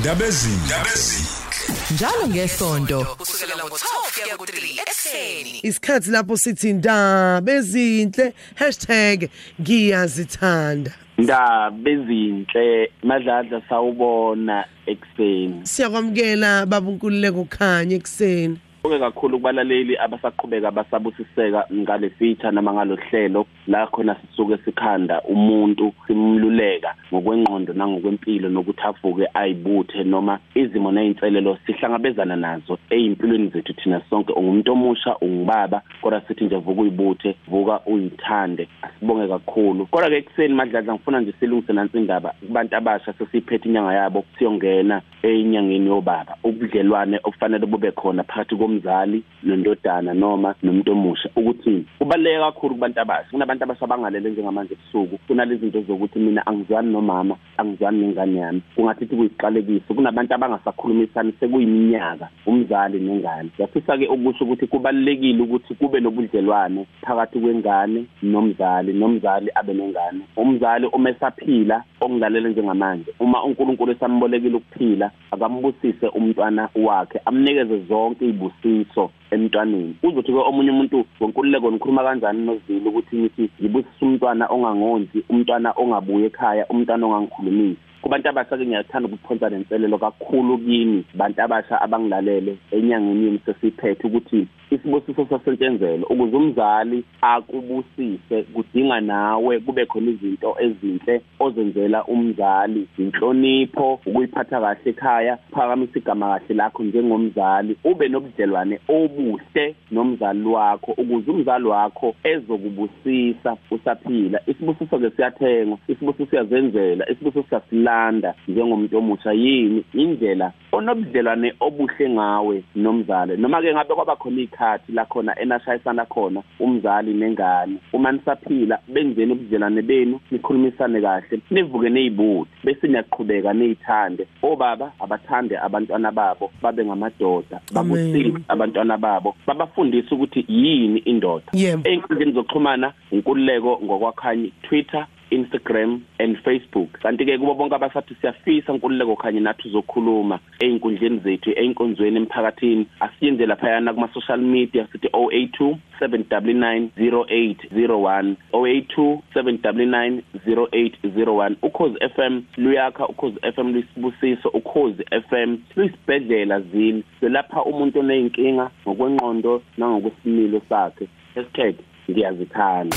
ndabezini. Ndabezini njalo ngesonto kusukela ngo-12 kuya ku-3 ekuseni. Isikhathi lapho sithi indaba ezinhle #ngiyazithanda. Ndaba ezinhle madladla sawubona ekuseni. Siyakwamukela baba uNkululeko kukhanya ekseni Bonke kakhulu kubalaleli abasaqhubeka basabusiseka ngale feature noma ngalohlelo la khona sisuke sikhanda umuntu simluleka ngokwengqondo nangokwempilo nokuthi avuke ayibuthe noma izimo nezinselelo sihlangabezana nazo ezimpilweni zethu thina sonke. Ungumuntu omusha ungubaba kodwa sithi nje vuka uyibuthe vuka uyithande. Asibonge kakhulu. Kodwa ke ekseni madladla ngifuna nje silungise nansi indaba. Kubantu abasha sesiphethe inyanga yabo siyongena enyangeni yobaba. Ubudlelwane obufanele bube khona phakathi komzali nondodana noma nomuntu omusha ukuthini kubaluleke kakhulu kubantu abasha. Kunabantu abasha bangalele njengamanje ebusuku. Kunalezi zinto zokuthi mina angizwani nomama angizwani nengane yami. Kungathithi kuyiqalekiso kunabantu abangasakhulumisani sekuyiminyaka umzali nengane. Yafisa ke ukusho ukuthi kubalulekile ukuthi kube nobudlelwane phakathi kwengane nomzali nomzali abe nengane. Umzali uma esaphila ongilalele njengamanje. Uma uNkulunkulu esambolekile ukuphila akambusise umntwana wakhe amnikeze zonke izibusiso emntwaneni. Uzothi ke omunye umuntu wenkululeko nikhuluma kanjani nozili ukuthi nithi ngibusisa umntwana ongangonzi umntwana ongabuye ekhaya umntwana ongangikhulumisi kubantu abasha ke ngiyathanda ukuphonsa lenselelo kakhulu kini bantu abasha abangilalele enyangeni yini sesiphethe ukuthi isibusiso sasentshenzelo ukuze umzali akubusise kudinga nawe kube khona izinto ezinhle ozenzela umzali. Inhlonipho ukuyiphatha kahle ekhaya phakamisa igama kahle lakho njengomzali. Ube nobudlelwane obuhle nomzali wakho ukuze umzali wakho ezokubusisa usaphila. Isibusiso ke siyathengwa isibusiso siyazenzela isibusiso siyasilanda njengomuntu omusha yini indlela onobudlelwane obuhle ngawe nomzali. Noma ke ngabe kwaba khona ikhathi la khona enashayisana khona umzali nengane uma nisaphila benzeni ubudlelwane benu nikhulumisane kahle nivuke nezibuthi bese niyaqhubeka nizithande obaba abathande abantwana babo babe ngamadoda babusise abantwana babo babafundise ukuthi yini indoda. Yebo. einkundleni zokuxhumana inkululeko ngokwakhanya Twitter Instagram and Facebook. Kanti ke kubo bonke abasathi siyafisa inkululeko kanye nathi uzokhuluma einkundleni zethu einkonzweni emphakathini. Asiyenze lapha kuma social media sithi 082 7990801 082 7990801 ukhozi FM luyakha ukhozi FM luyisibusiso ukhozi FM luyisibhedlela zini? Selapha umuntu oneyinkinga ngokwengqondo nangokwesimilo sakhe. Hashtag ngiyazithanda.